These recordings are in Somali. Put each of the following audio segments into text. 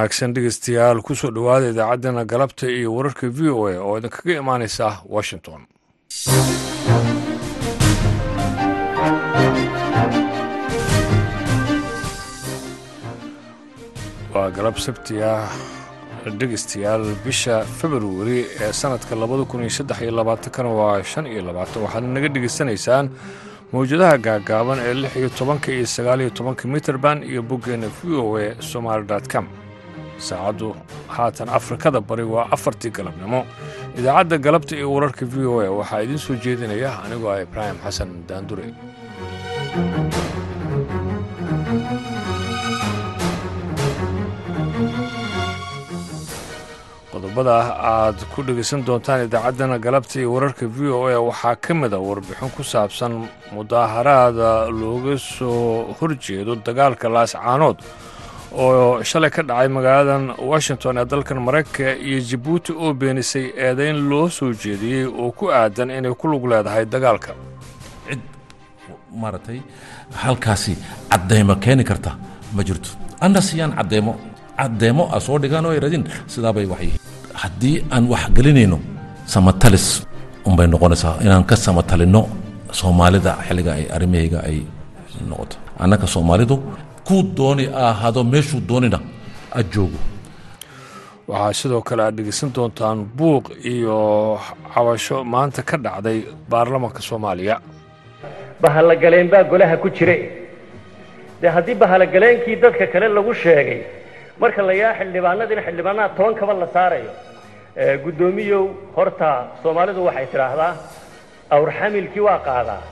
wanaagsan dhegeystayaal ku soo dhowaada idaacaddana galabta iyo wararka v o a oo idinkaga imaanaysa washington. Waa galab sabti ah dhegeystayaal bisha februari ee sanadka labada kun iyo saddex iyo labaatankana waa shan iyo labaatan. Waxaad naga dhegeysanaysaan mawjadaha gaagaaban ee lix iyo tobanka iyo sagaal iyo tobanka mitrband iyo boggeena v o a somaali com saacaddu haatan afrikada bari waa afartii galabnimo. Idaacadda galabta iyo wararka v o a waxaa idiin soo jeedinaya anigoo ah ibraahim xasan daandure. Qodobada aad ku dhegaysan doontaan idaacaddana galabta iyo wararka v o a waxaa ka mid a warbixin ku saabsan mudaaharaada looga soo horjeedo dagaalka laascaanood oo shalay ka dhacay magaaladan washington ee dalkan maraykanka iyo jabuuti oo beenisay eedayn loo soo jeediyey oo ku aadan inay ku lug leedahay dagaalka. Cid maaragtay halkaasi caddaymo keeni karta ma jirto. Anna siyaan caddeemo caddeemo a soo dhigaan oo ay radin sidaabay wax yihiin haddii aan wax gelinayno samatalis unbay noqonaysaa inaan ka samatalinno soomaalida xilliga ay arrimahayga ay noqoto. Annaka soomaalidu kuu dooni ahaado meeshuu doonina a joogo. Waxaa sidoo kale aad dhegeysan doontaan buuq iyo cabasho maanta ka dhacday baarlamanka soomaaliya. Bahalogaleen baa golaha ku jire. Dee haddii bahalogaleenkii dadka kale lagu sheegay marka la yaa xildhibaanadiina xildhibaanaha toban kaba la saarayo guddoomiyow horta soomaalidu waxay tidhaahdaa awrxamilkii waa qaadaa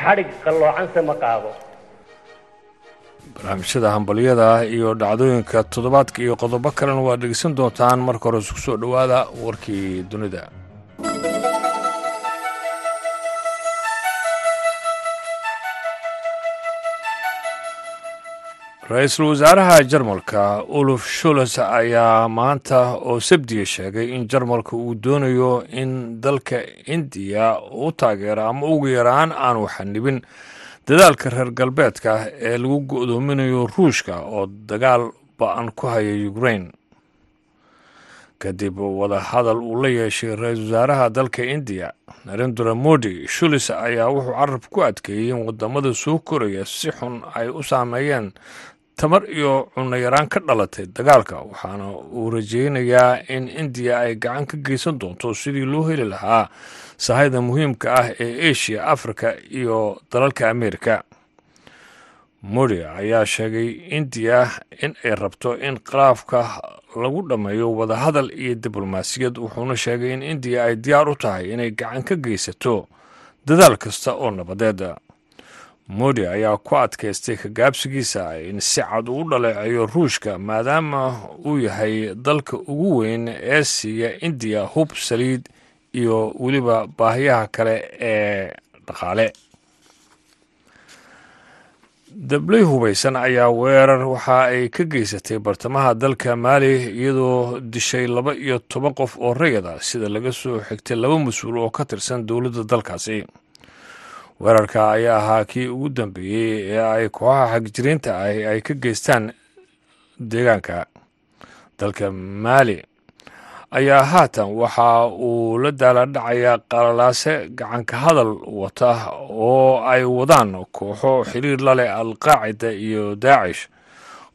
xadhig qalloocanse ma qaado barnaamijyada hambalyada iyo dhacdooyinka toddobaadka iyo qodobo kalena waad dhegeysan doontaan. Marka hore isku soo dhowaada warkii dunida. Ra'iisul wasaaraha jarmalka uluf shules ayaa maanta oo sabdiya sheegay in jarmalka uu doonayo in dalka indiya u taageero ama ugu yaraan aanu xanibin dadaalka reer galbeedka ee lagu go'doominayo ruushka oo dagaal ba'an ku haya ukrain kadib wadahadal uu la yeeshay ra'iisul wasaaraha dalka indiya narendra modi shulis ayaa wuxuu carab ku adkeeyey in waddamada soo koraya si xun ay u saameeyeen tamar iyo cunno yaraan ka dhalatay dagaalka waxaana uu rajeynayaa in indiya ay gacan ka geysan doonto sidii loo heli lahaa sahayda muhiimka ah ee asia africa iyo dalalka amerika modi ayaa sheegay indiya in ay rabto in khilaafka lagu dhammeeyo wadahadal iyo diblomaasiyad wuxuuna sheegay in indiya ay diyaar u tahay inay gacan ka geysato dadaal kasta oo nabadeed modi ayaa ku adkaystay kagaabsigiisa in si cad uu dhaleeceeyo ruushka maadaama uu yahay dalka ugu weyn ee siiya indiya hub saliid iyo weliba baahiyaha kale ee dhaqaale. Dabley hubaysan ayaa weerar waxa ay ka geysatay bartamaha dalka maali iyadoo dishay laba iyo toban qof oo rayada sida laga soo xigtay laba mas'uul oo ka tirsan dowladda dalkaasi weerarka ayaa ahaa kii ugu dambeeyey ee ay kooxaha xagjiriinta ahi ay ka geystaan deegaanka. Dalka maali ayaa haatan waxa uu la daaladhacayaa qalalaase gacanka hadal wata oo ay wadaan kooxo xiriir la leh alqaacida iyo daacish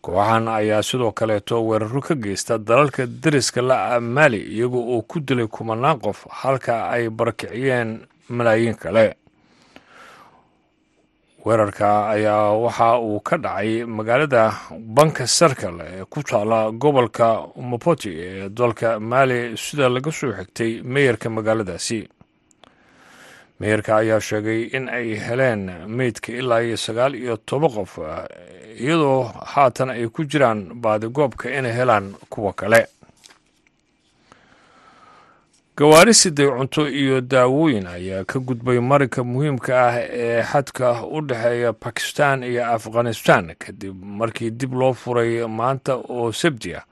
kooxahan ayaa sidoo kaleeto weeraro ka geysta dalalka deriska la maali iyaga oo ku dilay kumanaan qof halka ay barakiciyeen malaayiin kale weerarka ayaa waxa uu ka dhacay magaalada banka sarkal ee ku taala gobolka mopoti ee dalka maali sida laga soo xigtay meeyarka magaaladaasi. Meeyarka ayaa sheegay in ay heleen meydka ilaa iyo sagaal iyo toban qof iyadoo haatan ay ku jiraan baadigoobka inay helaan kuwa kale gawaari siday cunto iyo daawooyin ayaa ka gudbay marinka muhiimka ah ee xadka u dhexeeya bakistan iyo afghanistan kadib markii dib loo furay maanta oo sabti ah.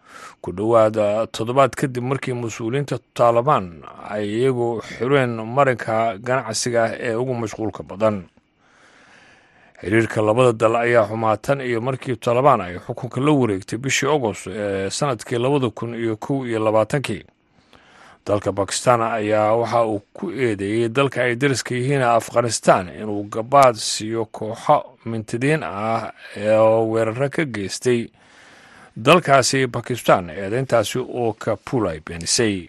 Ku dhowaada toddobaad kadib markii mas'uuliyiinta taalibaan ay iyagu xireen marinka ganacsiga ee ugu mashquulka badan. Xiriirka labada dal ayaa xumaa tan iyo markii tolobaan ay xukunka la wareegtay bishii agost ee sannadkii labada kun iyo kow iyo labaatankii dalka bakistan ayaa waxa uu ku eedeeyey dalka ay dariska yihiin afghanistan inuu gabaad siiyo kooxo mintidiin ah oo weeraro ka geystay dalkaasi bakistan eedeyntaasi oo kabul ay beenisay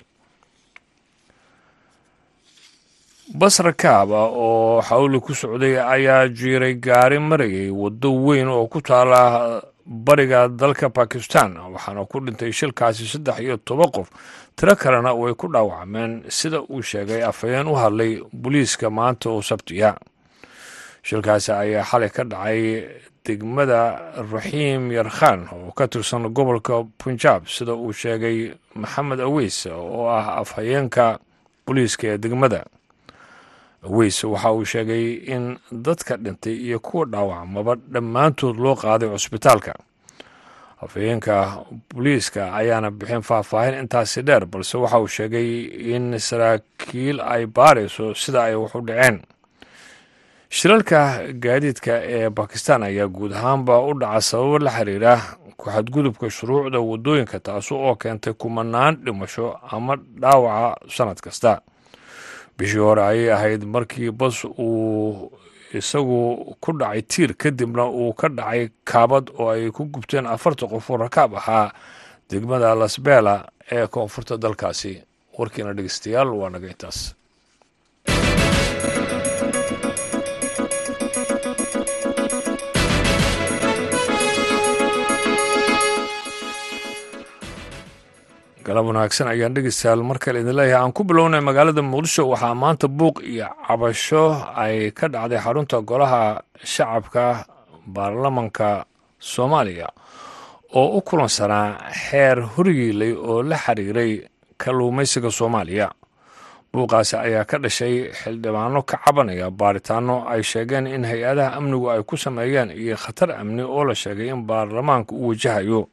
basra kaaba oo xawli ku socday ayaa jiiray gaari marayay waddo weyn oo ku taala bariga dalka bakistan waxaana ku dhintay shilkaasi saddex iyo toban qof. Tiro kalena way ku dhaawacmeen sida uu sheegay afhayeen u hadlay booliiska maanta oo sabtiya shilkaasi ayaa xalay ka dhacay degmada raxiim yarkhan oo ka tirsan gobolka punjab sida uu sheegay maxamed aweys oo ah afhayeenka booliiska ee degmada aweys waxa uu sheegay in dadka dhintay iyo kuwa dhaawacmaba dhammaantood loo qaaday cusbitaalka. Afhayeenka booliiska ayaana bixin faahfaahin intaasi dheer balse waxa uu sheegay in saraakiil ay baarayso sida ay wax u dhaceen. Shilalka gaadiidka ee bakistan ayaa guud ahaanba u dhaca sababo la xiriira ku-xadgudubka shuruucda waddooyinka taasi oo keentay kumanaan dhimasho ama dhaawaca sannad kasta bishii hore ayay ahayd markii bas uu isagu ku dhacay tiir kadibna uu ka dhacay kaabad oo ay ku gubteen afartan qof oo rakaab ahaa degmada lasbela ee koonfurta dalkaasi. Warkiina dhegeystayaal waa naga intaas galab wanaagsan ayaan dhegeystayaal mar kale idin leeyahay aan ku bilownay magaalada muqdisho waxaa maanta buuq iyo cabasho ay ka dhacday xarunta golaha shacabka baarlamanka soomaaliya oo u kulansanaa xeer horigiilay oo la xiriiray kalluumaysiga soomaaliya. Buuqaasi ayaa ka dhashay xildhibaano ka cabanaya baaritaano ay sheegeen in hay'adaha amnigu ay ku sameeyeen iyo khatar amni oo la sheegay in baarlamaanka uu wajahayo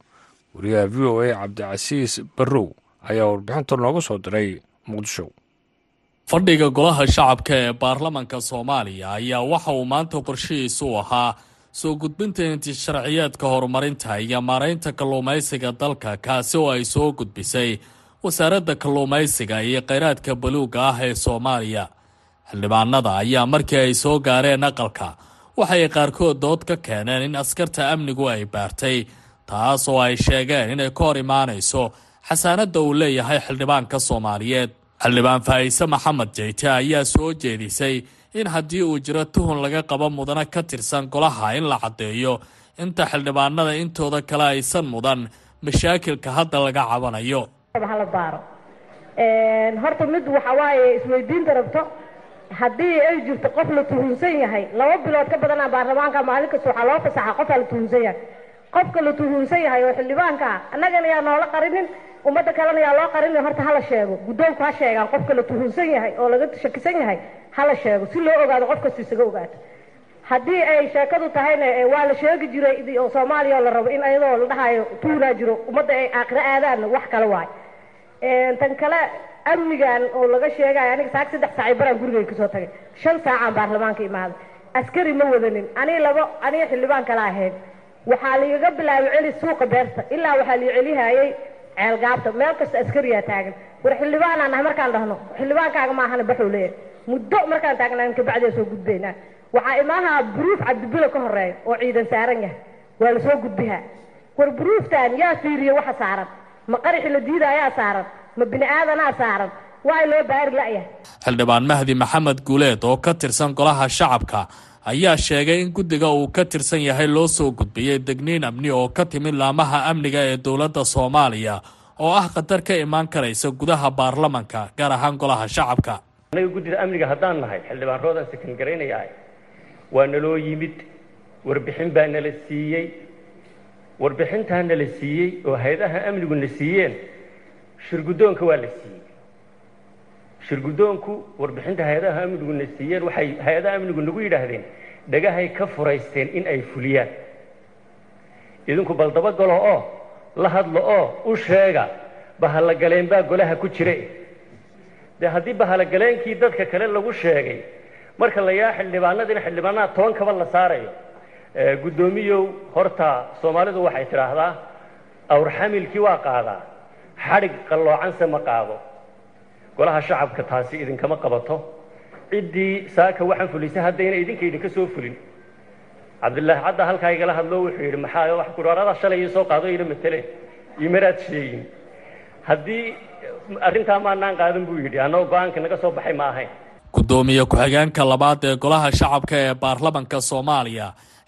wariyaha v o a cabdicasiis barrow ayaa warbixinta nooga soo diray muqdisho. Fadhiga golaha shacabka ee baarlamanka soomaaliya ayaa waxa uu maanta qorshihiisu ahaa soo gudbinta intisharciyeedka horumarinta iyo maaraynta kalluumaysiga dalka kaasi oo ay soo gudbisay wasaaradda kalluumaysiga iyo kheyraadka baluuga ah ee soomaaliya. Xildhibaanada ayaa markii ay soo gaareen aqalka waxay qaarkood dood ka keeneen in askarta amnigu ay baartay taas oo ay sheegeen inay ka hor imaanayso xasaanadda uu leeyahay xildhibaanka soomaaliyeed. Xildhibaan faa'ise maxamed jeyte ayaa soo jeedisay in haddii uu jiro tuhun laga qabo mudane ka tirsan golaha in la caddeeyo inta xildhibaanada intooda kale aysan mudan mashaakilka hadda laga cabanayo. Horta mid waxa waaye isweydiinta rabto haddii ay jirto qof la tuhunsan yahay laba bilood ka badanaa baarlamaanka maalin kasta waxaa loo fasaxa qofaa la tuhunsan yahay qofka la tuhunsan yahay oo xildhibaanka ah annagana yaa noola qarinin ummadda kalena yaa loo qarinin horta hala sheego. Guddoonku ha sheegaan qofka la tuhunsan yahay oo laga shakisan yahay hala sheego. Si loo ogaado qof isaga ogaato haddii ay sheekadu tahayna waa la sheegi jiray oo soomaaliya oo la rabo in ayadoo la dhahayo tuunaa jiro ummadda ay aakhiro aadaanna wax kale waay. Tan kale amnigan oo laga sheegayo aniga saak saddex saacay baraan gurigay ka soo tagay. Shan saacaan baarlamaanka imaaday askari ma wadanin. Aniga labo aniga xildhibaan kala ahayd waxaa laigaga bilaabay celi suuqa beerta. Ilaa waxaa lai celihayay ceelgaabta. Meel kasta askariyaa taagan. War xildhibaanaan nahay markaan dhahno xildhibaankaaga maahana baxuu leeyahay. Muddo markaan taagnaan kabacdia soo gudbaynaa. Waxaa imaaha buruuf cabdibilo ka horreeya oo ciidan saaran yahay. Waa la soo gudbihaa war buruuftan yaa fiiriye waxa saaran. Ma qaraxi la diida ayaa saaran. Ma bini aadanaa saaran. Waa loo baari la'yahay. Xildhibaan mahdi maxamed guuleed oo ka tirsan golaha shacabka ayaa sheegay in guddiga uu ka tirsan yahay loo soo gudbiyey degniin amni oo ka timid laamaha amniga ee dowladda soomaaliya oo ah khatar ka imaan karaysa gudaha baarlamanka gaar ahaan golaha shacabka. Anaga guddida amniga haddaan nahay xildhibaan roodan sakan waa naloo yimid warbixin baa nala siiyey warbixintaa nala siiyey oo hay'adaha amnigu na siiyeen shirguddoonka waa la siiyey shirguddoonku warbixinta hay'adaha amnigu na siiyeen waxay hay'adaha amnigu nagu yidhaahdeen dhagahay ka furaysteen in ay fuliyaan. Idinku bal dabagalo oo la hadlo oo u sheega bahalogaleen baa golaha ku jire. Dee haddii bahalogalenkii dadka kale lagu sheegay marka la xildhibaanadina xildhibaanaha toban la saarayo. Guddoomiyow horta soomaalidu waxay tidhaahdaa awr xamilkii waa qaadaa xadhig qalloocanse ma qaado golaha shacabka taasi idinkama qabato. Ciddii saaka waxaan fulisay haddayna idinka idinka soo fulin. Cabdillaahi cadda halkaa igala hadlo wuxuu yidhi maxaa wax kuraarada shalay ii soo qaado ila matele imaraad sheegin. Haddii arrintaa maanaan qaadan buu yidhi annagoo go'aanka naga soo baxay ma ahayn. Guddoomiye ku-xigeenka labaad ee golaha shacabka ee baarlamanka soomaaliya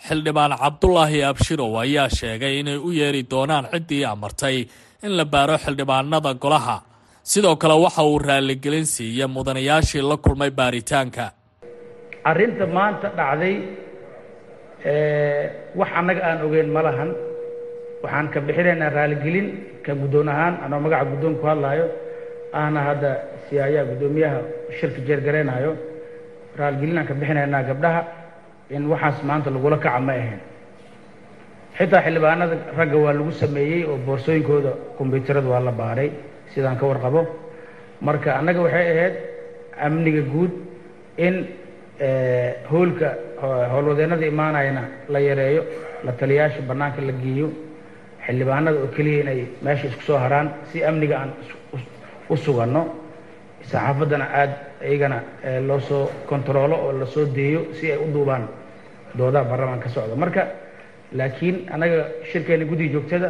xildhibaan cabdulaahi abshirow ayaa sheegay inay u yeeri doonaan ciddii amartay in la baaro xildhibaanada golaha sidoo kale waxa uu raaligelin siiyey mudanayaashii la kulmay baaritaanka. Arrinta maanta dhacday wax annaga aan ogeyn ma lahan. Waxaan ka bixinaynaa raaligelin ka guddoon ahaan anoo magaca guddoon ku hadlaayo ahna hadda siyaayaa guddoomiyaha shirka jeergaraynayo raaligelin ka bixinaynaa gabdhaha in waxaas maanta lagula kaca ma ahayn. Xitaa xildhibaanada ragga waa lagu sameeyey oo boorsooyinkooda kombyuutarada waa la baadhay sidaan ka warqabo marka annaga waxay ahayd amniga guud in hoolka howlwadeennada imaanayana la yareeyo la taliyaasha bannaanka la geeyo xildhibaanada oo keliya inay meesha isku soo haraan si amniga aan u suganno saxaafaddana aada iyagana loo soo kontaroolo oo la soo deeyo si ay u duubaan doodaha baarlamaan ka socda. Marka laakiin annaga shirkeena guddiga joogtada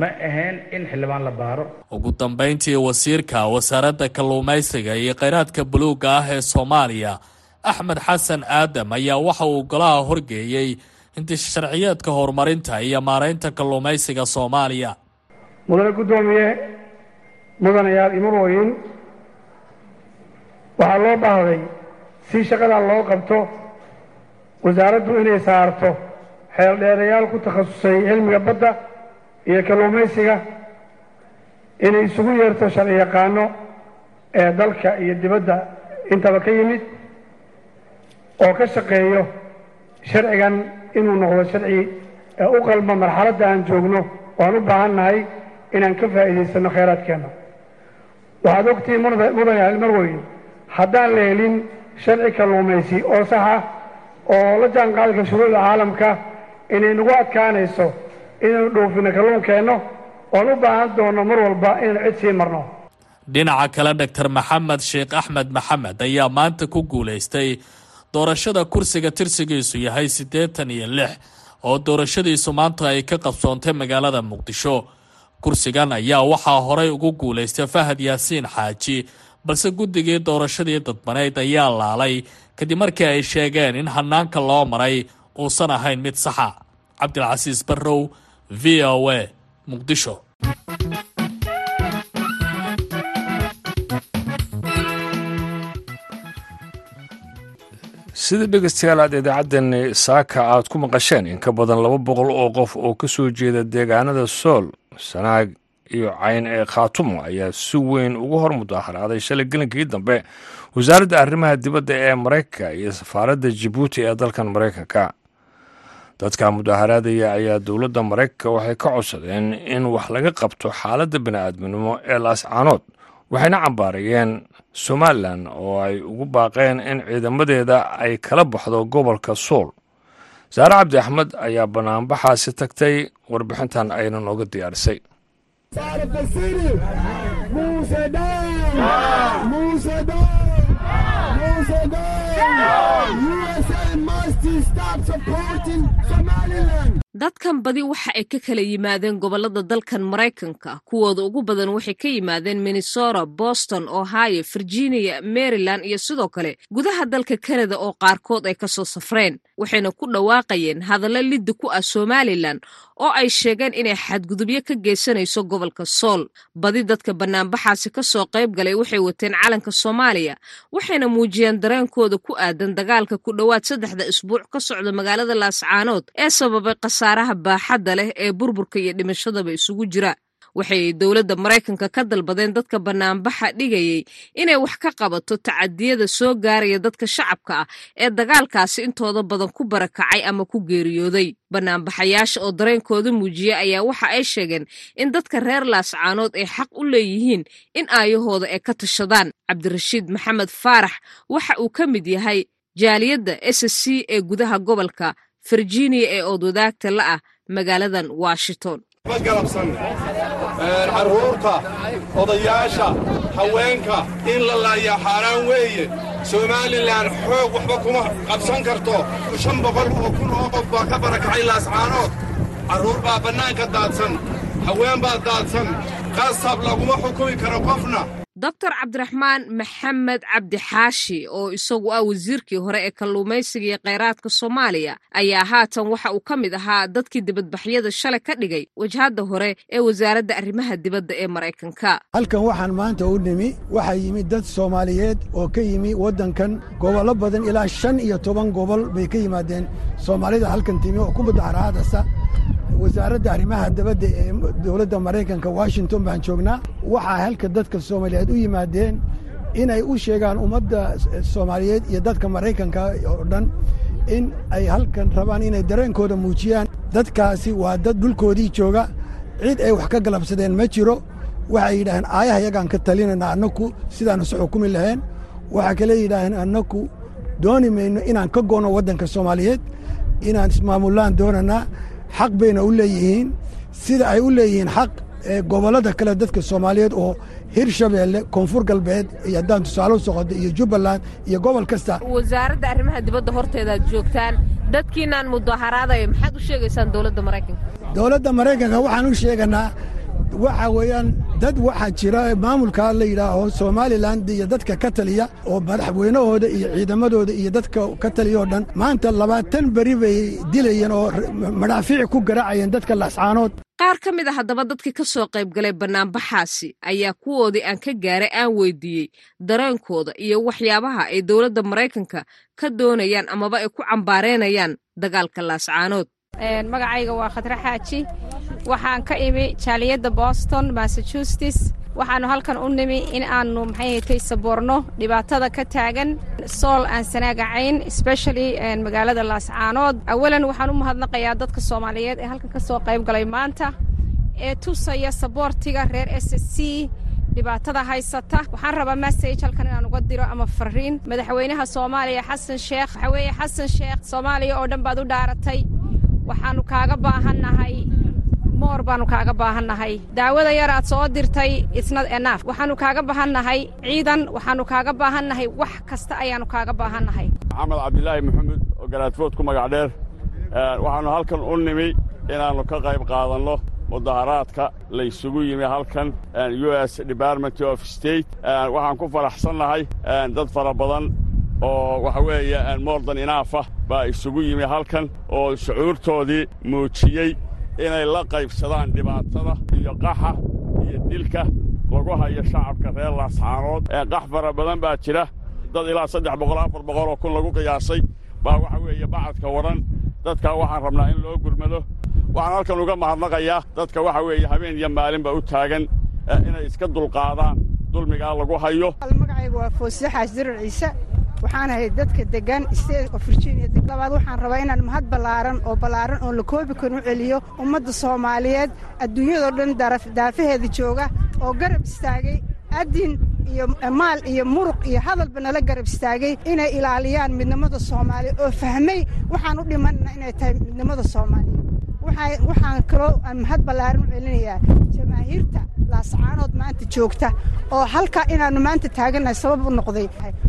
ma ahayn in xildhibaan la baaro. Ugu dambayntii wasiirka wasaaradda kalluumaysiga iyo kheyraadka buluugga ah ee soomaaliya axmed xasan aadam ayaa waxa uu golaha horgeeyey intisharciyeedka horumarinta iyo maaraynta kalluumaysiga soomaaliya. Mudane guddoomiye mudanayaal imarooyin waxaa loo baahday si shaqadan loo qabto wasaaraddu inay saarto xeeldheerayaal ku takhasusay cilmiga badda iyo kalluumaysiga inay isugu yeerto sharci yaqaano ee dalka iyo dibadda intaba ka yimid oo ka shaqeeyo sharcigan inuu noqdo sharci u qalma marxaladda aan joogno waan u baahan nahay inaan ka faa'iidaysanno khayraadkeenna waxaad ogtihiin mudanayaal marweyn haddaan la helin sharci kalluumaysi oo saxa oo la jaan qaadka shuruucda caalamka inay nagu adkaanayso inaynu dhoofino kalluunkeenno oon u baahan doonno mar walba inaynu cid sii marno. Dhinaca kale doctor maxamed sheekh axmed maxamed ayaa maanta ku guulaystay doorashada kursiga tirsigiisu yahay siddeetan iyo lix oo doorashadiisu maanta ay ka qabsoontay magaalada muqdisho. Kursigan ayaa waxaa horay ugu guulaystay fahad yaasiin xaaji balse guddigii doorashadii dadbaneyd ayaa laalay kadib markii ay sheegeen in hanaanka loo maray uusan ahayn mid saxa. Cabdilcasiis barrow v o a muqdisho sida dhegeystayaal aad idaacaddeenni saaka aad ku maqasheen in ka badan laba boqol oo qof oo ka soo jeeda deegaanada sool sanaag iyo cayn ee khaatumo ayaa si weyn ugu hor mudaaharaaday shalay gelinkii dambe. Wasaaradda arrimaha dibadda ee maraykanka iyo safaaradda jibuuti ee dalkan maraykanka dadka mudaaharaadaya ayaa dowladda maraykanka waxay ka codsadeen in wax laga qabto xaaladda bini'aadminimo ee laascaanood waxayna cambaarayeen somalilan oo ay ugu baaqeen in ciidamadeeda ay kala baxdo gobolka sool saare cabdi axmed ayaa banaanbaxaasi tagtay warbixintan ayna nooga diyaarisay Morsi, stop supporting Somaliland dadkan badi waxa ay ka kala yimaadeen gobollada dalkan maraykanka kuwooda ugu badan waxay ka yimaadeen minnesota boston ohio virginia maryland iyo sidoo kale gudaha dalka kanada oo qaarkood ay ka soo safreen waxayna ku dhawaaqayeen hadallo liddi ku ah somalilan oo ay sheegeen inay xadgudubyo ka geysanayso gobolka sool badi dadka banaanbaxaasi ka soo qayb galay waxay wateen calanka soomaaliya waxayna muujiyeen dareenkooda ku aadan dagaalka ku dhowaad saddexda isbuuc ka socda magaalada laascaanood ee sababay khasaaraha baaxadda leh ee burburka iyo dhimashadaba isugu jira. Waxay dowladda maraykanka ka dalbadeen dadka banaanbaxa dhigayay inay wax ka qabato tacadiyada soo gaaraya dadka shacabka ah ee dagaalkaasi intooda badan ku barakacay ama ku geeriyooday. Banaanbaxayaasha oo dareenkooda muujiyey ayaa waxa ay sheegeen in dadka reer laascaanood ay xaq u leeyihiin in aayahooda ay ka tashadaan. Cabdirashiid maxamed faarax waxa uu ka mid yahay jaaliyadda s c ee gudaha gobolka virginia ee oodwadaagta la ah magaaladan washington. Galabsan carruurta odayaasha haweenka in la laayaa xaaraan weeye. Somalilan xoog waxba kuma qabsan karto. Shan boqol oo kun oo qof baa ka barakacay laascaanood carruur baa bannaanka daadsan haween baa daadsan. Qasab laguma xukumi karo qofna doctor cabdiraxmaan maxamed cabdi xaashi oo isagu ah wasiirkii hore ee kalluumaysiga iyo kheyraadka soomaaliya ayaa haatan waxa uu ka mid ahaa dadkii dibadbaxyada shalay ka dhigay wajhadda hore ee wasaaradda arrimaha dibadda ee maraykanka. Halkan waxaan maanta u nimi waxaa yimid dad soomaaliyeed oo ka yimi waddankan gobollo badan ilaa shan iyo toban gobol bay ka yimaadeen. Soomaalida halkan timi oo ku mudaharaadasa wasaaradda arrimaha dabadda ee dowladda maraykanka washington baan joognaa. Waxaa halka dadka soomaaliyeed u yimaadeen inay u sheegaan ummadda soomaaliyeed iyo dadka maraykanka oo dhan in ay halkan rabaan inay dareenkooda muujiyaan. Dadkaasi waa dad dhulkoodii jooga. Cid ay wax ka galabsadeen ma jiro. Waxay yidhaaheen aayaha yagaan ka talinayna annaku sidaanu se xukumi lahayn. Waxaa kale yidhaaheen annaku dooni mayno inaan ka goono waddanka soomaaliyeed inaan ismaamulaan doonanaa xaq bayna u leeyihiin sida ay u leeyihiin xaq gobollada kale dadka soomaaliyeed oo hirshabeelle koonfur galbeed iyo haddaan tusaale u soqodo iyo jubbaland iyo gobol kasta. Wasaaradda arrimaha dibadda horteedaad joogtaan. Dadkiinaan mudaharaadaya maxaad u sheegaysaan dowladda maraykanka dowladda maraykanka waxaan u sheeganaa waxa weeyaan dad waxaa jira maamulka la yidhaaho somalilan iyo dadka ka taliya oo madaxweynahooda iyo ciidamadooda iyo dadka ka taliya oo dhan maanta labaatan beri bay dilayeen oo madhaafiici ku garaacayeen dadka lascaanood. Qaar ka mid a haddaba dadkii ka soo qayb galay bannaanbaxaasi ayaa kuwoodii aan ka gaaray aan weydiiyey dareenkooda iyo waxyaabaha ay dowladda maraykanka ka doonayaan amaba ay ku cambaaraynayaan dagaalka laascaanood magacayga waa khadre xaaji waxaan ka imi jaaliyadda boston massachusetts. Waxaannu halkan u nimi in aannu maxayhatay saboorno dhibaatada ka taagan sool aan sanaagacayn especially magaalada laascaanood awalan waxaan u mahadnaqayaa dadka soomaaliyeed ee halkan ka soo qayb galay maanta. Ee tusaya saboortiga reer s s c dhibaatada haysata. Waxaan rabaa masage halkan inaan uga diro ama fariin madaxweynaha soomaaliya xasan sheekh. Waxaa weeye xasan sheekh soomaaliya oo dhan baad u dhaaratay waxaannu kaaga baahannahay moor baannu kaaga baahannahay. Daawada yar soo dirtay isnad enaf waxaannu kaaga baahannahay ciidan waxaannu kaaga baahannahay wax kasta ayaannu kaaga baahannahay. Maxamed cabdilaahi maxamed oo garaadfood ku magac dheer. Waxaannu halkan u nimi inaannu ka qayb qaadanno mudaharaadka la ysugu yimi halkan u s department of state. Waxaan ku faraxsannahay dad fara badan oo waxa weeye moordan inaafa baa isugu yimi halkan oo shucuurtoodii muujiyey inay la qaybsadaan dhibaatada iyo qaxa iyo dilka lagu hayo shacabka reer laascaanood qax fara badan baa jira. Dad ilaa saddex boqol afar boqol oo kun lagu qiyaasay baa waxa weeye bacadka wadhan dadkaa waxaan rabnaa in loo gurmado. Waxaan halkan uga mahadnaqayaa dadka waxa weeye habeen iyo maalinba u taagan inay iska dulqaadaan dulmigaa lagu hayo. Magacayga waa foosiye xaasdirar ciise waxaan ahay dadka degan state of virginia labaad waxaan rabaa inaan mahad ballaaran oo ballaaran oon la koobi karin u celiyo ummadda soomaaliyeed adduunyadoo dhan daafaheeda jooga oo garab istaagay adin iyo maal iyo muruq iyo hadalba nala garab istaagay inay ilaaliyaan midnimada soomaaliya oo fahmay waxaan u dhimanna inay tahay midnimada soomaaliya waxaan kaloo mahad ballaaran u celinayaa jamaahiirta laascaanood maanta joogta oo halkaa inaannu maanta taagannahay sabab u noqday.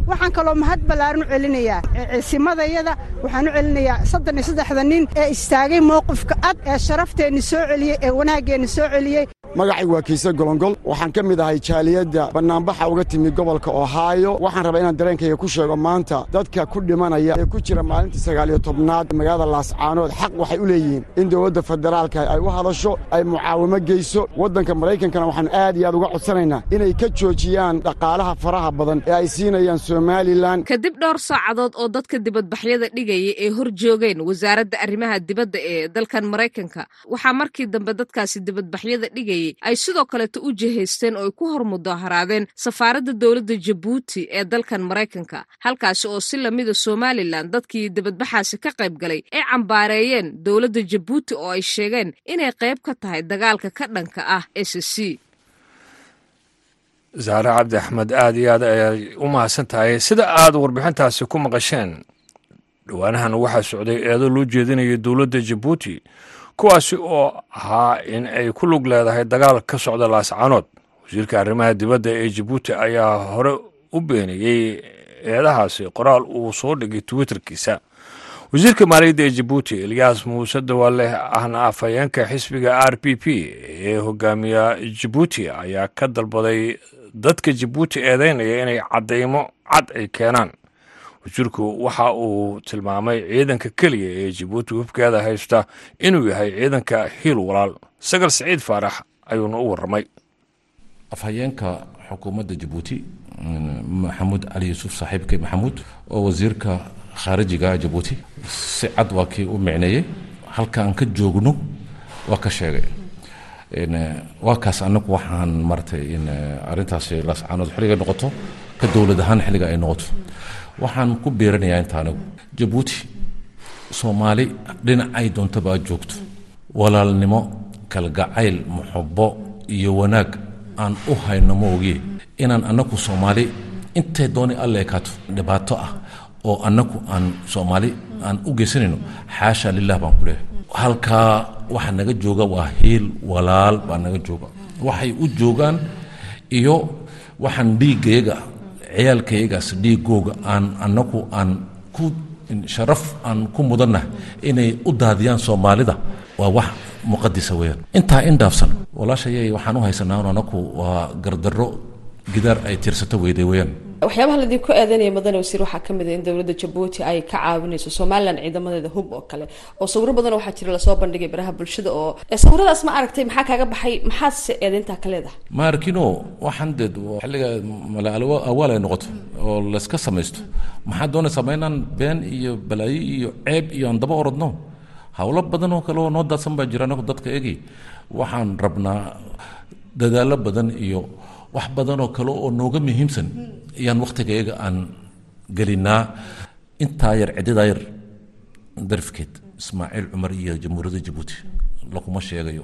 Waxaan kaloo mahad ballaaran u celinayaa. Ciisimadayada waxaan u celinayaa. Soddon iyo saddexda nin ee istaagay mowqifka ad ee sharafteenni soo celiyey ee wanaaggeenni soo celiyey magacaygu waa kiise golongol. Waxaan ka mid ahay jaaliyadda. Bannaanbaxa uga timi gobolka ohaayo waxaan rabaa inaan dareenkayga ku sheego maanta. Dadka ku dhimanaya ee ku jira maalinta sagaaliyo tobnaad magaalada laascaanood xaq waxay u leeyihiin in dowladda federaalka ay u hadasho ay mucaawimo geyso. Waddanka maraykankana waxaan aad iyo aad uga codsanaynaa inay ka joojiyaan dhaqaalaha faraha badan ee ay siinayaan somalilan kadib dhowr saacadood oo dadka dibadbaxyada dhigaya ee hor joogeen wasaaradda arrimaha dibadda ee dalkan maraykanka waxaa markii dambe dadkaasi dibadbaxyada dhigaya ay sidoo kaleeta u jihaysteen oo ay ku hor mudaharaadeen safaaradda dowladda jabuuti ee dalkan maraykanka halkaasi oo si lamida somalilan dadkii dibadbaxaasi ka qayb galay ay cambaareeyeen dowladda jabuuti oo ay sheegeen inay qayb ka tahay dagaalka ka dhanka ah s c. Zaare cabdi axmed aad iyo aad ayay u mahadsan tahay sida aad warbixintaasi ku maqasheen. Dhowaanahan waxaa socday eedo loo jeedinaya dowladda jabuuti kuwaasi oo ahaa in ay ku lug leedahay dagaal ka socda laascaanood wasiirka arrimaha dibadda ee jabuuti ayaa hore u beeniyey eedahaasi qoraal uu soo dhigay twitterkiisa. Wasiirka maaliyadda ee jabuuti elyaas muuse dawaale ahna afhayeenka xisbiga r p p ee hogaamiya jabuuti ayaa ka dalbaday dadka jabuuti eedeynaya inay caddaymo cad ay keenaan wasiirku waxa uu tilmaamay ciidanka keliya ee jabuuti hubkeeda haysta inuu yahay ciidanka hiil walaal. Sagal siciid faarax ayuuna u warramay. Afhayeenka xukuumadda jabuuti maxamuud cali yuusuf saaxiibkay maxamuud oo wasiirka khaarijiga jabuuti si cad waa kii u micneeyey halka aan ka joogno waa ka sheegay. Waa kaas anagu waxaan maratay in arintaasi laascaanood xilliga noqoto ka dowlad ahaan xilliga ay noqoto waxaan ku beeranayaa inta anigu jabuuti soomaali dhinacay doontaba aad joogto. Walaalnimo kalgacayl muxubo iyo wanaag aan u hayno ma ogiye. Inaan anagu soomaali intay doonay alla ekaato dhibaato ah oo anagu aan soomaali aan u geysanayno xaasha lilah baan ku leehay halkaa waxa naga jooga waa hiil walaal baa naga jooga. Waxay u joogaan iyo waxaan dhiiggayaga ciyaalkayagaas dhiigooga aan anagu aan ku sharaf aan ku mudannahay inay u daadiyaan soomaalida waa wax muqadisa weeyaan. Intaa in dhaafsan walaashayay waxaan u haysanaa anaku waa gardarro gidaar ay tiirsato weyday weeyaan waxyaabaha laidinku eedeynaya mudane wasiir waxaa ka mid a in dowladda jabuuti ay ka caawinayso somalilan ciidamadeeda hub oo kale. Oo sawiro badan waxaa jira la soo bandhigay baraha bulshada oo sawiradaas ma aragtay maxaa kaaga baxay? Maxaad se eedeyntaa ka leedahay? Ma arkino waxaan deed xilliga mala awaal ay noqoto oo layska samaysto. Maxaa doonaysaa ma inaan been iyo balaayo iyo ceeb iyo aan daba orodno? Howlo badan oo kale oo noo daadsan baa jira anagu dadka egi waxaan rabnaa dadaallo badan iyo wax badan oo kale oo nooga muhiimsan ayaan wakhtigayaga aan gelinaa intaa yar cididaa yar darafkeed ismaaciil cumar iyo jamhuuriyadda jabuuti lakuma sheegayo.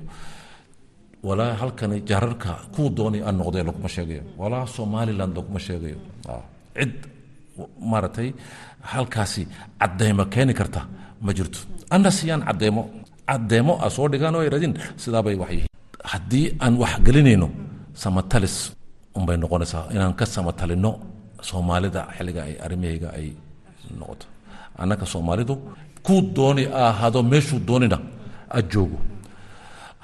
Walaa halkani jaararka kuu doonay aan noqday lakuma sheegayo. Walaa somaliland lakuma sheegayo. Cid maaragtay halkaasi cadeymo keeni karta ma jirto. Anna siyaan cadeymo cadeymo a soo dhigaan oo iradin sidaabay wax yihiin. Haddii aan wax gelinayno samatalis unbay noqonaysaa inaan ka samatalinno soomaalida xilliga ay arrimahayga ay noqoto. Annaka soomaalidu kuu dooni ahaado meeshuu doonina aad joogo.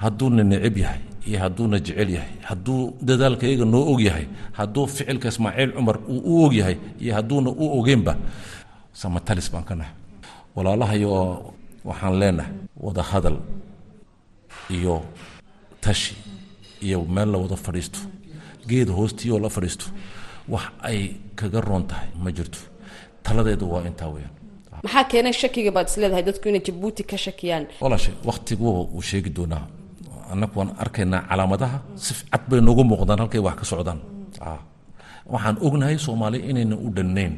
Hadduuna necib yahay iyo hadduuna jecel yahay hadduu dadaalkayaga noo og yahay hadduu ficilka ismaaciil cumar uu u og yahay iyo hadduuna u ogeenba samatalis baan ka nahay. Walaalahayo waxaan leenahay wada hadal iyo tashi iyo meel la wada fadhiisto geed hoostiioo la fadhiisto wax ay kaga roon tahay ma jirto. Taladeedu waa intaa weyaan maxaa keenay shakiga baad is leedahay? Dadku inay jabuuti ka shakiyaan. Walaashe wakhtigu uu sheegi doonaa. Annagu waan arkaynaa calaamadaha. Si cad bay noogu muuqdaan halkay wax ka socdaan. Waxaan ognahay soomaali inayna u dhannayn.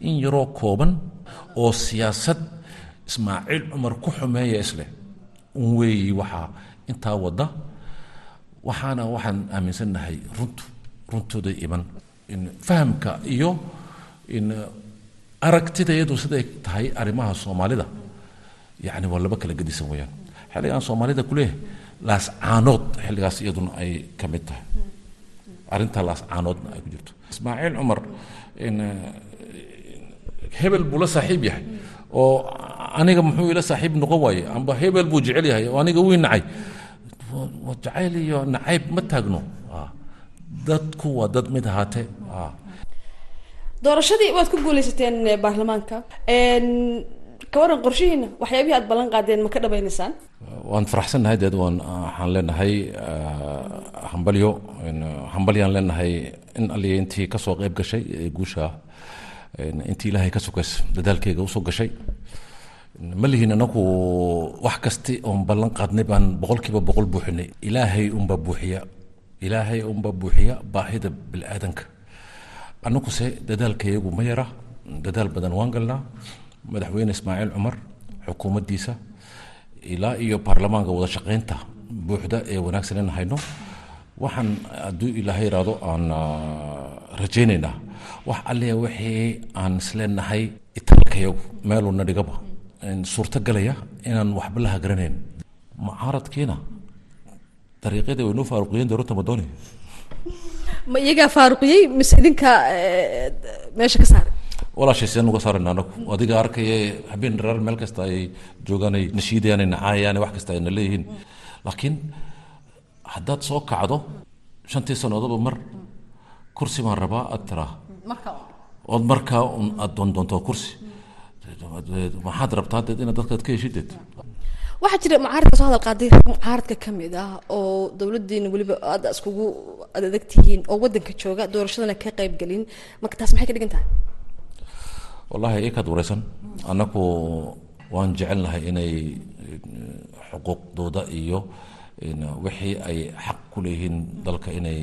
In yaroo kooban oo siyaasad ismaaciil cumar ku xumeeya isleh un weeyi waxaa intaa wadda waxaana waxaan aaminsannahay runtu runtooda iman. Fahamka iyo in aragtidayadu siday tahay arrimaha soomaalida yacni waa laba kala gedisan weeyaan. Xilligaan soomaalida ku leeyahay laascaanood xilligaas iyaduna ay ka mid tahay. Arrinta laascaanoodna ay ku jirto. Ismaaciil cumar in hebel buu la saaxiib yahay oo aniga muxuu ila saaxiib noqon waaye amba hebel buu jecel yahay oo aniga wii nacay jacayl iyo nacayb ma taagno. Dadku waa dad mid ahaatee. Doorashadii waad ku guuleysateen baarlamaanka. Ka waran qorshihiina waxyaabihii aad ballan qaadeen ma ka dhabaynaysaan waan faraxsannahay deed waan waxaan leenahay hambalyo hambalyaan leenahay in aliya intii ka soo qayb gashay guusha intii ilaahay ka sukays dadaalkeyga u soo gashay ma lihin anagu wax kasti oon ballan qaadnay baan boqolkiiba boqol buuxinay. Ilaahay unbaa buuxiya. Ilaahay unbaa buuxiya baahida bilaadanka. Annaguse dadaalkayagu ma yara. Dadaal badan waan galnaa. Madaxweyne ismaaciil cumar xukuumaddiisa ilaa iyo baarlamaanka wada shaqaynta buuxda ee wanaagsan in hayno. Waxaan hadduu ilaahay iraado aan rajaynaynaa. Wax alle wixii aan isleenahay italka dalkayagu meeluna dhigaba suurto galaya inaan waxba la hagaranayn mucaaradkiina dariiqyada way noo faaruqiyeen dowladda madooni ma iyagaa faaruqiyey? Mise idinka meesha ka saaray? Walaashay seen uga saarayna anagu. Adiga arkaya habeen dharaar meel kasta ay joogaan ay nashiidayaan ay nacaayaan wax kasta ayna leeyihiin. Laakiin haddaad soo kacdo shantii sannadoodba mar kursi baan rabaa aad tiraa ood markaa aad doondoonto kursi maxaad rabtaa deed inaad dadkaad ka heshideed waxaa jira mucaaradka soo hadal qaaday rag mucaaradka ka mid ah oo dowladdiina weliba aada iskugu adag tihiin oo waddanka jooga doorashadana ka qayb gelin marka taas maxay ka dhigan tahay? Wallahi ikaad wareysan. Annagu waan jecelnahay inay xuquuqdooda iyo wixii ay xaq ku leeyihiin dalka inay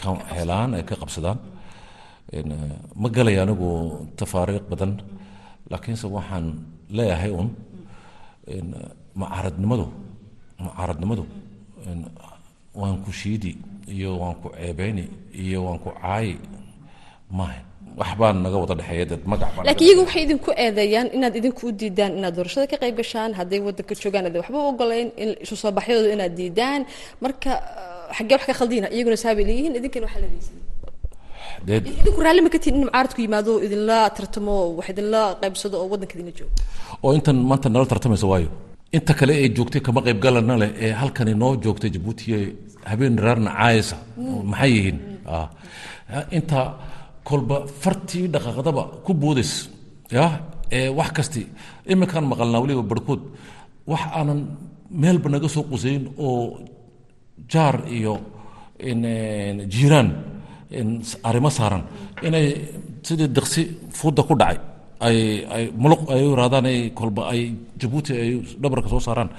ka helaan ay ka qabsadaan. Ma galay anigu tafaariiq badan laakiinse waxaan leeyahay un mucaaradnimadu mucaaradnimadu waan ku shiidi iyo waan ku ceebeyni iyo waan ku caayi. Maaha wax baan naga wada laakiin iyagu waxay idinku eedeeyaan inaad idinku u diidaan inaad doorashada ka qayb gashaan hadday waddanka joogaan hadday waxba u ogolayn in isu soo baxyadooda inaad diidaan. Marka xaggee wax ka khaldina iyaguna saabay leeyihiin idinkana waxaa leedaysin idinku raalli ma ka tihin in mucaaradku yimaado idinla tartamo wax idinla qaybsado oo waddanka idinla joogo? Oo intan maanta nala tartamaysa waayo. Inta kale ee joogtay kama qayb galana leh ee halkani noo joogtay jabuuti habeen dharaarna caayasa maxay yihiin? Inta kolba fartii dhaqaaqdaba ku boodays ya? Ee wax kasti iminkaan maqalnaa weliba barhkood wax aanan meelba naga soo qusayn oo jaar iyo jiiraan arrimo saaran. Inay sidii daqsi fuudda ku dhacay. Ay ay jabuuti ay dhabarka soo saaraan.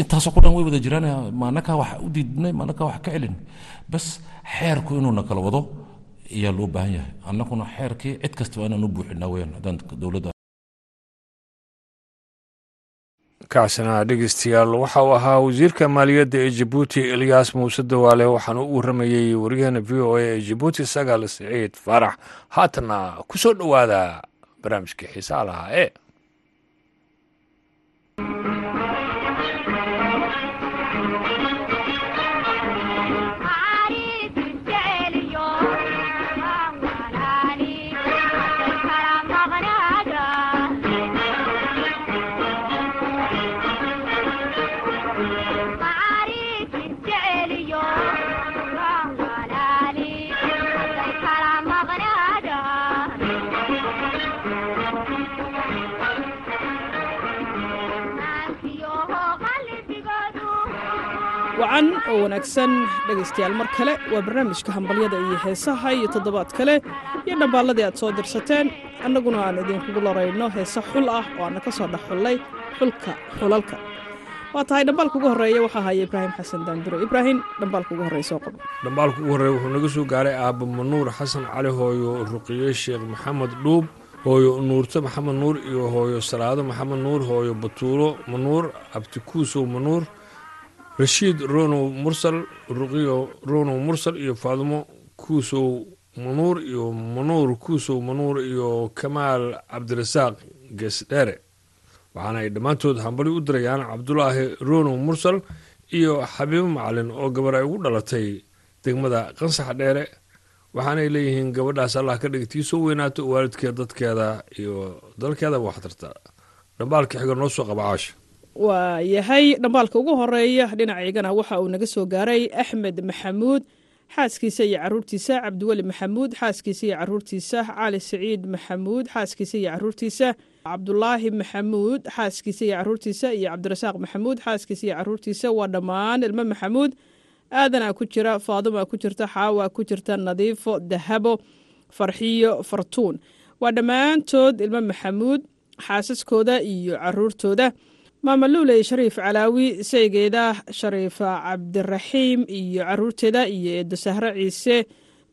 Intaasoo ku dhan way wada jiraan maanakaa wax u diidnay maanakaa wax ka celin. Bas xeerku inuuna kala wado ayaa loo baahan yahay. Annaguna xeerkii cid kasta waa inaan u buuxinaa weyaan haddaan dowladda kaasina dhegeystayaal waxa uu ahaa wasiirka maaliyadda ee jabuuti elyaas muuse dawaale waxaana u waramayey waryaheena v o a ee jabuuti sagaal siciid faarax haatana ku soo dhowaada barnaamijkii xiisaa lahaa ee wacan oo wanaagsan dhegaystayaal mar kale waa barnaamijka hambalyada iyo heesaha iyo toddobaad kale. Iyo dhambaalladii aad soo dirsateen annaguna aan idinkugu larayno heese xul ah oo aanna ka soo dhex xullay xulka xulalka. Waa tahay dhambaalka ugu horreeya waxaa haya ibraahim xasan daanduro ibraahim dhambaalka ugu horreeya soo qabo. Dhambaalka ugu horreeya wuxuu naga soo gaaray aabba manuur xasan cali hooyo ruqiye sheekh maxamed dhuub hooyo nuurto maxamed nuur iyo hooyo salaado maxamed nuur hooyo batuulo manuur abtikuusow manuur rashiid ronow mursal ruqiyo ronow mursal iyo faadimo kuusow manuur iyo manuur kuusow manuur iyo kamaal cabdirasaaq geesdheere waxaana ay dhammaantood hambali u dirayaan cabdulaahi ronow mursal iyo xabiibo macalin oo gabar ay ugu dhalatay degmada qansax dheere. Waxaanay leeyihiin gabadhaas allah ka dhigtii soo weynaato waalidkeed dadkeeda iyo dalkeeda waxtarta. Dhambaalka xiga noo soo qaba caasha waa yahay dhambaalka ugu horreeya dhinacaygana waxa uu naga soo gaaray axmed maxamuud xaaskiisa iyo caruurtiisa cabdiweli maxamuud xaaskiisa iyo caruurtiisa cali siciid maxamuud xaaskiisa iyo caruurtiisa cabdulaahi maxamuud xaaskiisa iyo caruurtiisa iyo cabdirasaaq maxamuud xaaskiisa iyo caruurtiisa waa dhammaan ilmo maxamuud. Aadanaa ku jira faaduma ku jirta xaawa ku jirta nadiifo dahabo farxiyo fartuun. Waa dhammaantood ilmo maxamuud xaasaskooda iyo caruurtooda maama luuley shariif calaawi saygeeda shariifa cabdiraxiim iyo caruurteeda iyo eedo sahre ciise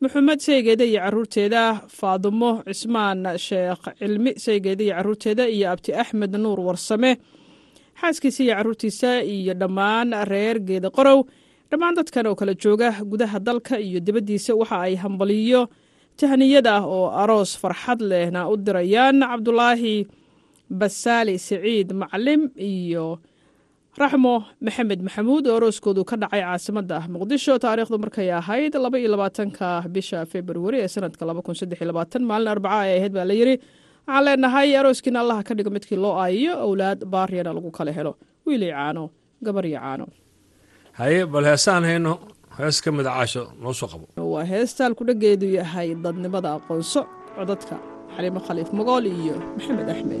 maxamed saygeeda iyo caruurteeda faadumo cismaan sheekh cilmi saygeeda iyo caruurteeda iyo abti axmed nuur warsame xaaskiisa iyo caruurtiisa iyo dhammaan reer geeda qorow. Dhammaan dadkan oo kala jooga gudaha dalka iyo dibaddiisa waxa ay hambaliyo tahniyad ah oo aroos farxad lehna u dirayaan cabdulaahi basaali siciid maclim iyo raxmo maxamed maxamuud oo arooskoodu ka dhacay caasimadda muqdisho. Taariikhdu markay ahayd laba iyo labaatanka bisha februari ee sanadka maalin arbaca ay ahayd baa la yidhi waxaan leenahay arooskiina allaha ka dhigo midkii loo aayiyo owlaad baariyana lagu kala helo. Wiil iyo caano gabar iyo caano. Haye bal heesaan hayno hees ka mid caasho noo soo qabo. Waa heestaan kudhageedu yahay dadnimada aqoonso codadka xaliimo khaliif magool iyo maxamed axmed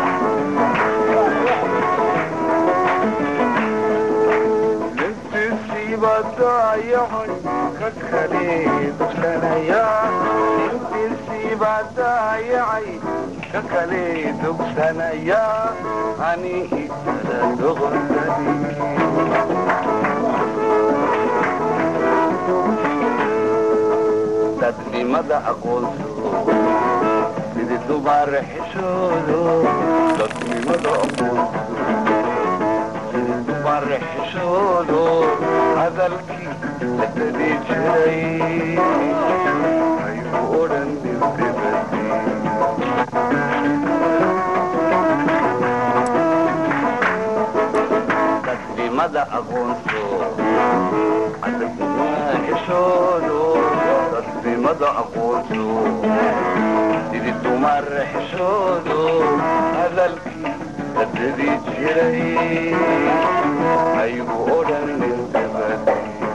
dadnimada aqoonso sidii dumaar xishoodo dadnimada aqoonso sidii dumaar xishoodo hadalkii la dadi jiray ayuu odhan dibdibadi dadnimada aqoonso cadabkuna xishoodo dadnimada aqoonso sidii dumar xishoodo hadalkii dadadii jiray aygu odhanin dabad yahow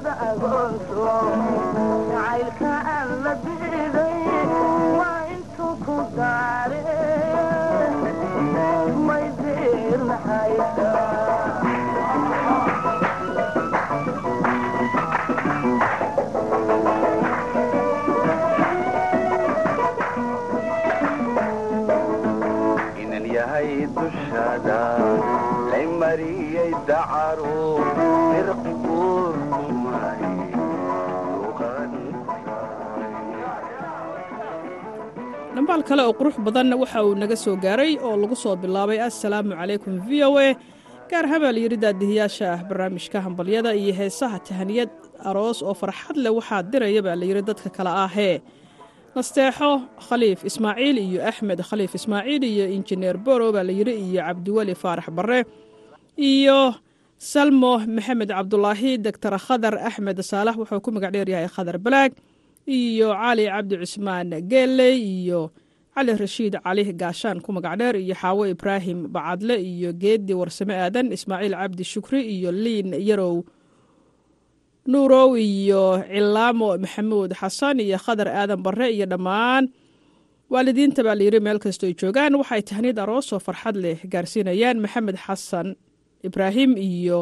dadnimada agoonso dhambaal kale oo qurux badanna waxa uu naga soo gaaray oo lagu soo bilaabay assalaamu calaykum v o a. Gaar habaa layidhi daadihiyaasha ah barnaamijka hambalyada iyo heesaha tahaniyad aroos oo farxad leh waxaa diraya baa layidhi dadka kale ahee nasteexo khaliif ismaaciil iyo axmed khaliif ismaaciil iyo injineer boro baa layidhi iyo cabdiweli faarax barre iyo salmo maxamed cabdulaahi doctor khadar axmed saalax wuxuu ku magac dheeryahay khadar balaag iyo cali cabdi cusmaan geelle iyo cali rashiid cali gaashaan ku magac dheer iyo xaawo ibraahim bacadle iyo geedi warsame aadan ismaaciil cabdi shukri iyo liin yarow nuurow iyo cilaamo maxamuud xasan iyo khadar aadan barre iyo dhammaan waalidiinta baa layidhi meel kastoo ay joogaan. Waxay tahniid aroosoo farxad leh gaarsiinayaan maxamed xasan ibraahim iyo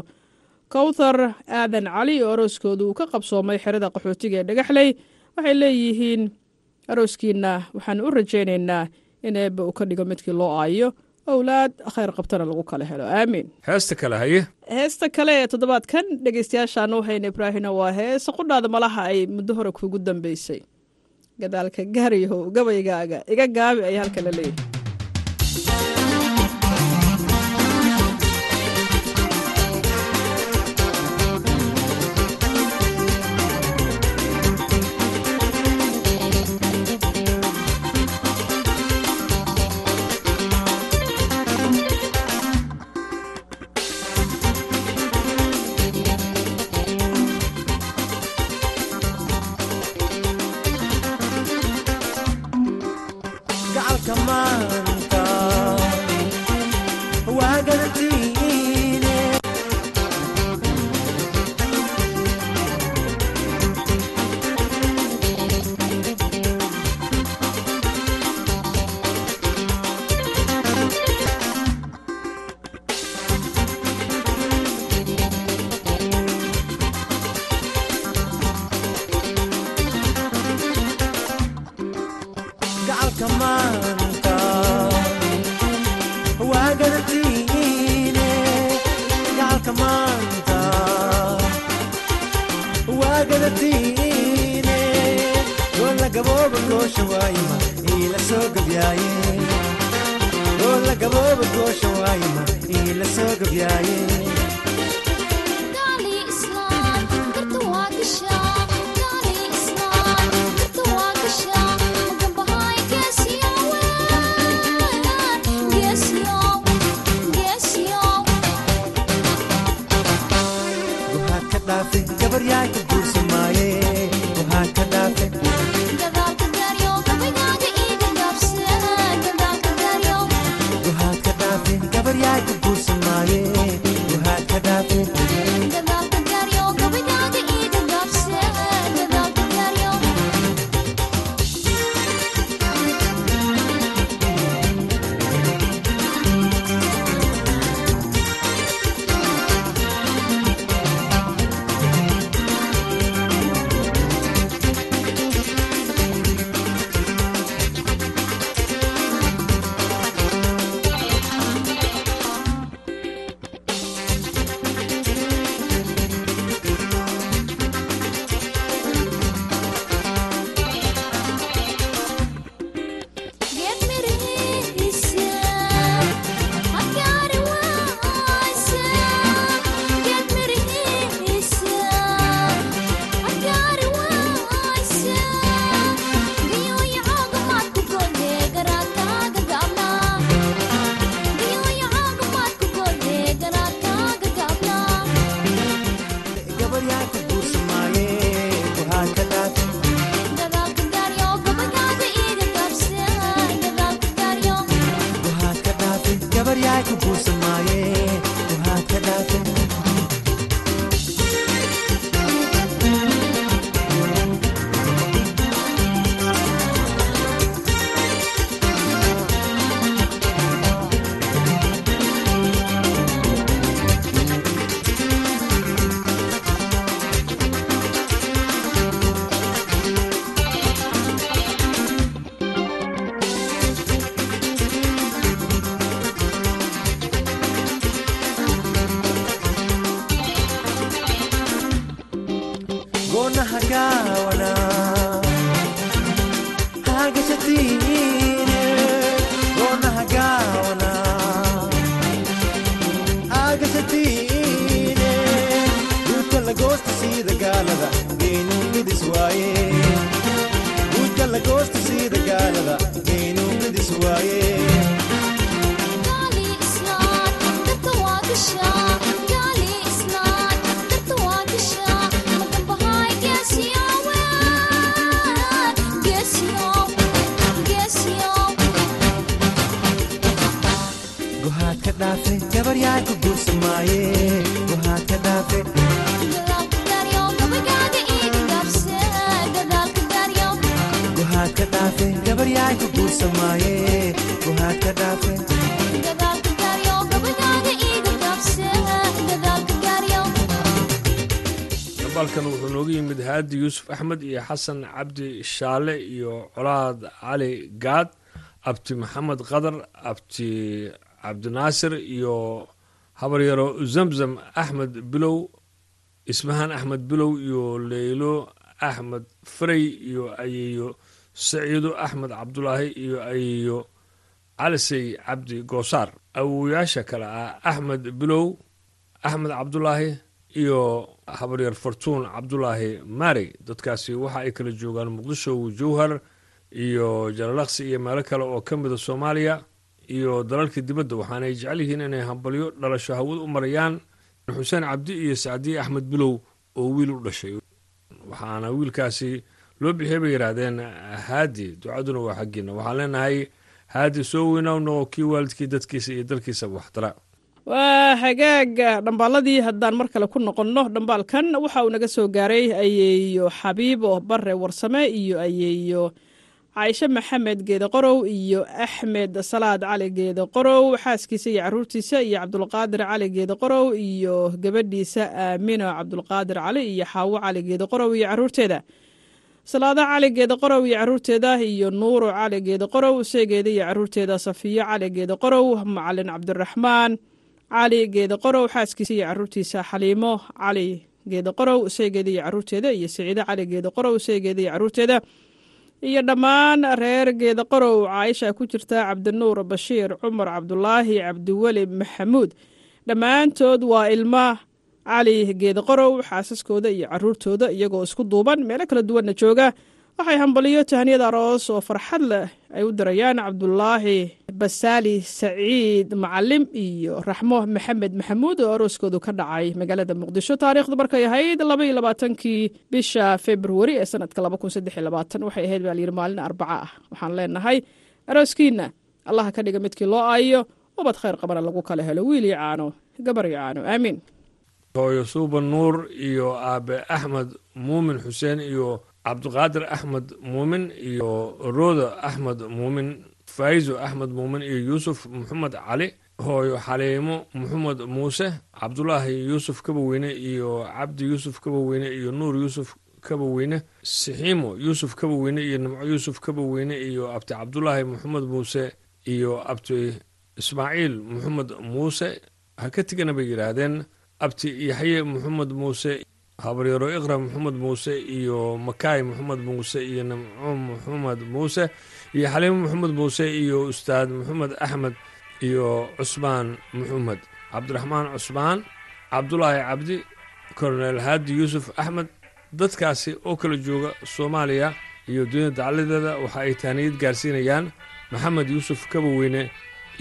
kowthar aadan cali oo arooskooda uu ka qabsoomay xerada qaxootiga ee dhagaxley waxay leeyihiin arooskiina waxaan u rajaynaynaa in eebba uu ka dhigo midkii loo aayo. Owlaad khayr qabtana lagu kala helo. Aamiin heesta kale haye. Heesta kale ee toddobaadkan dhegeystayaashaan u hayna ibraahina waa heesa qudhaada malaha ay muddo hore kuugu dambeysay. Gadaalka gaariyahow gabaygaaga iga gaabi ay halka la leeyahay axmed iyo xasan cabdi shaale iyo colaad cali gaad abti maxamed qadar abti cabdinaasir iyo habaryaro zamzam axmed bilow ismahaan axmed bilow iyo leylo axmed farey iyo ayeeyo saciido axmed cabdulaahi iyo ayeeyo calisey cabdi goosaar awowayaasha kale ah axmed bilow axmed cabdulaahi iyo habaryar fartuun cabdulaahi maarey dadkaasi waxa ay kala joogaan muqdisho jowhar iyo jalalaqsi iyo meelo kale oo ka mida soomaaliya iyo dalalka dibadda waxaanay jecel yihiin inay hambalyo dhalasho hawad u marayaan xuseen cabdi iyo sacdiye axmed bilow oo wiil u dhashay. Waxaana wiilkaasi loo bixiyay bay yidhaahdeen haadi ducaduna waa xaggiina. Waxaan leenahay haadi soo weynawno kii waalidkii dadkiisa iyo dalkiisaba waxtara waa hagaaga dhambaaladii haddaan mar kale ku noqonno dhambaalkan waxa uu naga soo gaaray ayeeyo xabiibo bare warsame iyo ayeeyo caaishe maxamed geede qorow iyo axmed salaad cali geede qorow xaaskiisa iyo caruurtiisa iyo cabdulqaadir cali geede qorow iyo gabadhiisa aamino cabdulqaadir cali iyo xaawo cali geede qorow iyo caruurteeda. Salaado cali geede qorow iyo caruurteeda iyo nuuro cali geede qorow seegeeda iyo caruurteeda safiyo cali geede qorow macalin cabdiraxmaan cali geede qorow xaaskiisa iyo caruurtiisa xaliimo. Cali geeda qorow seegeeda iyo caruurteeda. Iyo siciide cali geeda qorow seegeeda iyo caruurteeda. Iyo dhammaan reer geeda qorow caaisha ku jirta cabdinuur bashiir cumar cabdulaahi cabdiweli maxamuud. Dhammaantood waa ilma cali geeda qorow xaasaskooda iyo caruurtooda iyagoo isku duuban. Meelo kala duwanna jooga waxay hambaliyo tahniyad aroos oo farxad leh ay u dirayaan cabdulaahi basaali saciid macalim iyo raxmo maxamed maxamuud oo arooskoodu ka dhacay magaalada muqdisho. Taariikhdu markay ahayd laba iyo labaatankii bisha februari ee sanadka waxay ahayd baa maalin arbaca ah. Waxaan leenahay arooskiina allaha ka dhiga midkii loo aayo ubad khayr qabana lagu kala helo. Wiil iyo caano gabar iyo caano. Aamiin hooyo suuban nuur iyo aabe axmed muumin xuseen iyo cabdiqaadir axmed muumin iyo rooda axmed muumin faa'izo axmed muumin iyo yuusuf maxamed cali hooyo xaliimo maxamed muuse cabdulaahi yuusuf kabaweyne iyo cabdi yuusuf kabaweyne iyo nuur yuusuf kabaweyne sixiimo yuusuf kabaweyne iyo nimco yuusuf kabaweyne iyo abti cabdulaahi maxamed muuse iyo abti ismaaciil maxamed muuse. Ha ka tegana bay yidhaahdeen abti yaxye maxamed muuse habaryaro iqra maxamed muuse iyo makaay maxamed muuse iyo nimco maxamed muuse iyo xaliimo maxamed muuse iyo ustaad maxamed axmed iyo cusmaan maxamed cabdiraxmaan cusmaan cabdulaahi cabdi kolonel haadi yuusuf axmed dadkaasi oo kala jooga soomaaliya iyo dunyada dacaladeeda waxa ay tahniyad gaarsiinayaan maxamed yuusuf kabaweyne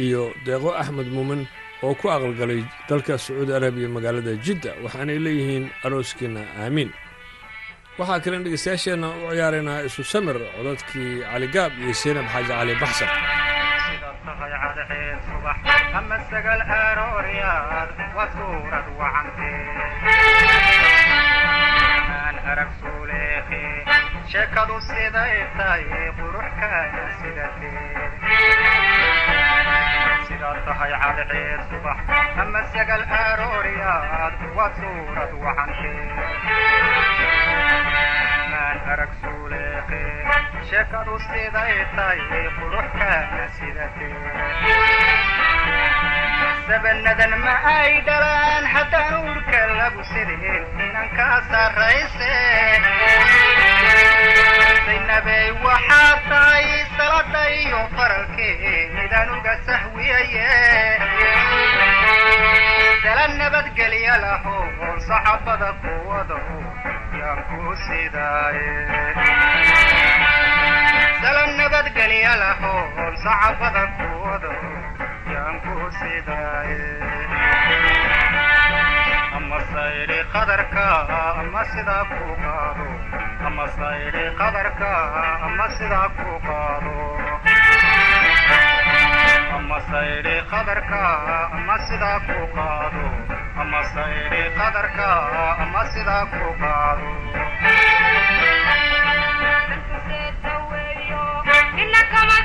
iyo deeqo axmed muumin oo ku aqalgalay dalka sacuudi arabiya magaalada jidda waxaanay leeyihiin arooskiina aamiin waxaa kalen dhegeystayaasheenna u ciyaaraynaa isu samir codadkii caligaab iyo seenab xaaji cali sidatee sidaad tahay cadceed subax ama sagal arooryaad waa suurad wacantee maan arag suuleehe sheekadu siday tahay quruxkaana sidatee sabanadan ma ay dhalaan haddaan uurka lagu sideen inan kaa sarrayse saynabey waxaa tahay salada iyo faralkee midaan uga sahwiyaye sala nabadgelya laho saxabada kuwado yaan ku sidaaye sala nabadgelya laho saxabada kuwado ama sayri qadarka ama sidaa ku qaado ama sayri qadarka ama sidaa ku qaado ama sayri qadarka ama sidaa ku qaado ama sayri qadarka ama sidaa ku qaado inakama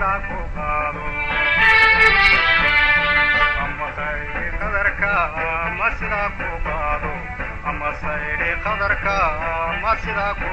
sidaa ku qaado ama saydi qadarka ma sidaa ku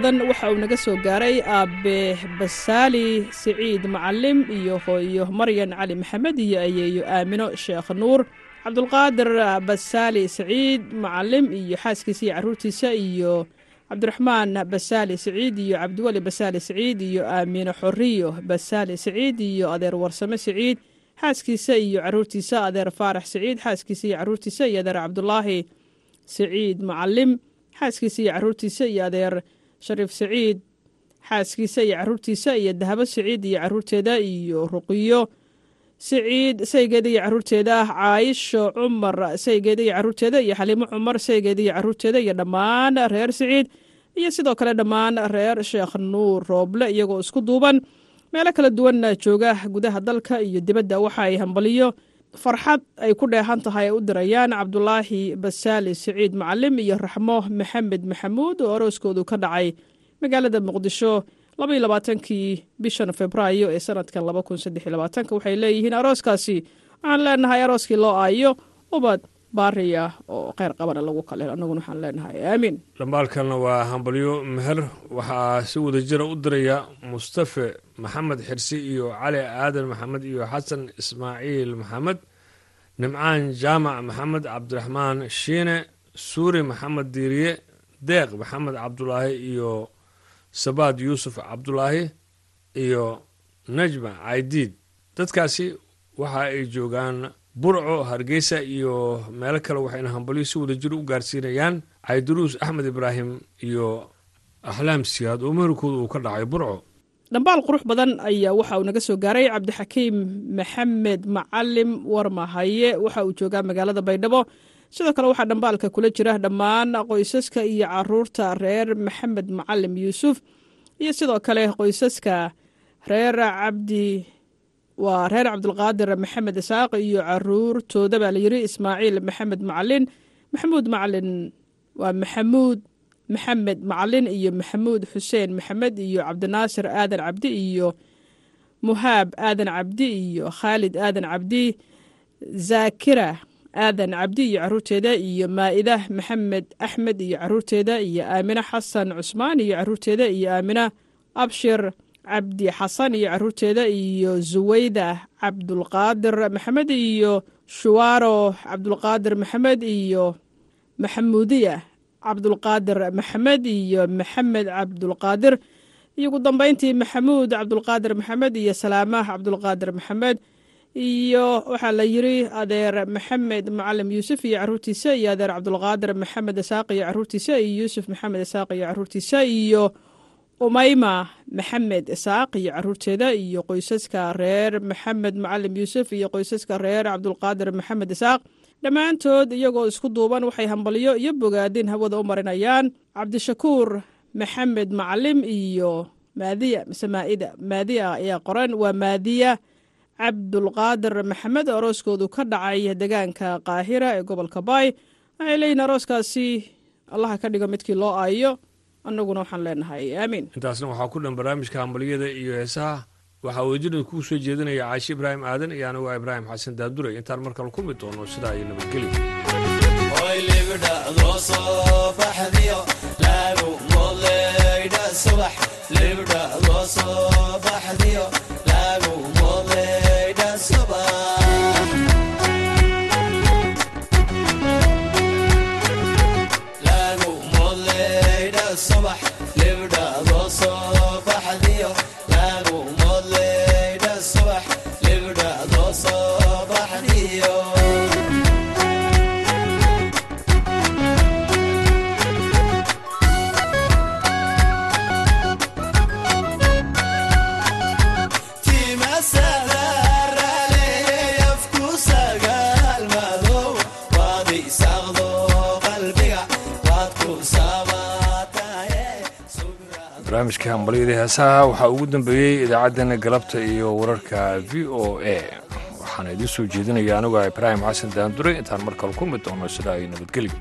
badan waxa uu naga soo gaaray aabe basaali siciid macalim iyo hooyo maryan cali maxamed iyo ayeeyo aamino sheekh nuur cabdulqaadir basaali siciid macalim iyo xaaskiisa iyo caruurtiisa iyo cabdiraxmaan basaali siciid iyo cabdiweli basaali siciid iyo aamino xoriyo basaali siciid iyo adeer warsame siciid xaaskiisa iyo caruurtiisa adeer faarax siciid xaaskiisa iyo caruurtiisa iyo adeer cabdulaahi siciid macalim xaaskiisa iyo caruurtiisa iyo adeer shariif siciid xaaskiisa iyo caruurtiisa iyo dahabo siciid iyo caruurteeda iyo ruqiyo siciid saygeeda iyo caruurteeda caayisho cumar saygeeda iyo caruurteeda iyo xaliimo cumar saygeeda iyo caruurteeda iyo dhammaan reer siciid iyo sidoo kale dhammaan reer sheekh nuur rooble iyagoo isku duuban. Meelo kala duwan jooga gudaha dalka iyo dibadda waxa ay hambaliyo farxad ay ku dheehan tahay ay u dirayaan cabdulaahi basaali siciid macalim iyo raxmo maxamed maxamuud oo arooskoodu ka dhacay magaalada muqdisho labaiyo labaatankii bishan februaayo ee sanadkan laba kun saddex iyo labaatanka waxay leeyihiin arooskaasi waxaan leenahay arooskii loo aayo ubad baariya oo kheyr qabana lagu kale annaguna waxaan leenahay aamiin dhambaalkanna waa hambalyo meher waxaa si wada jira u diraya mustafe maxamed xirsi iyo cali aadan maxamed iyo xasan ismaaciil maxamed nimcaan jaamac maxamed cabdiraxmaan shiine suuri maxamed diiriye deeq maxamed cabdulaahi iyo sabaad yuusuf cabdulaahi iyo najma caydiid. Dadkaasi waxa ay joogaan burco hargeysa iyo meelo kale waxayna hambalyo si wada jir u gaarsiinayaan. Cayduruus axmed ibraahim iyo axlaam siyaad. Oo meherkooda uu ka dhacay burco. Dhambaal qurux badan ayaa waxa uu naga soo gaaray. Cabdixakiim maxamed macalim warmahaye waxa uu joogaa magaalada baydhabo. Sidoo kale waxaa dhambaalka kula jira dhammaan qoysaska iyo carruurta reer maxamed macalim yuusuf. Iyo sidoo kale qoysaska reer cabdi waa reer cabdulqaadir maxamed isaaq iyo caruurtooda baa layiri ismaaciil maxamed macalin. Maxamuud macalin waa maxamuud maxamed macalin iyo maxamuud xuseen maxamed iyo cabdinaasir aadan cabdi iyo muhaab aadan cabdi iyo khaalid aadan cabdi zaakira aadan cabdi iyo caruurteeda iyo maa'ida maxamed axmed iyo caruurteeda iyo aamine xasan cusmaan iyo caruurteeda iyo aamine abshir cabdi xasan iyo caruurteeda iyo zuwayda cabdulqaadir maxamed iyo shuwaaro cabdulqaadir maxamed iyo maxamuudiya cabdulqaadir maxamed iyo maxamed cabdulqaadir. Iyo ugu dambeyntii maxamuud cabdulqaadir maxamed iyo salaamah cabdulqaadir maxamed iyo waxaa la yiri adeer maxamed macalim yuusuf iyo caruurtiisa iyo adeer cabdulqaadir maxamed isaaq iyo caruurtiisa iyo yuusuf maxamed isaaq iyo caruurtiisa iyo umayma maxamed isaaq iyo caruurteeda iyo qoysaska reer maxamed macalim yuusuf iyo qoysaska reer cabdulqaadir maxamed isaaq. Dhammaantood iyagoo isku duuban waxay hambalyo iyo bogaadin hawada u marinayaan cabdishakuur maxamed macalim iyo maadiya mise maa'ida. Maadiya ayaa qoran waa maadiya cabdulqaadir maxamed oo arooskoodu ka dhacay deegaanka qaahira ee gobolka baay. Waxay leeyihiin arooskaasi allaha ka dhigo midkii loo aayo annaguna waxaan leenahay aamiin intaasna waxaa ku dhan barnaamijka hambalyada iyo heesaha. Waxaa wejinada kuu soo jeedinaya caashi ibraahim aadan iyo anigu ibraahim xasan daadure intaan mar kale ku mid doono sidaa iyo Sarah barnaamijka hambalyada heesaha waxaa ugu dambeeyey idaacaddeenna galabta iyo wararka v o a. Waxaana idiin soo jeedinaya anigu ibraahim xasan daandure intaan mar kale ku mid doono sidaa ay nabadgelyo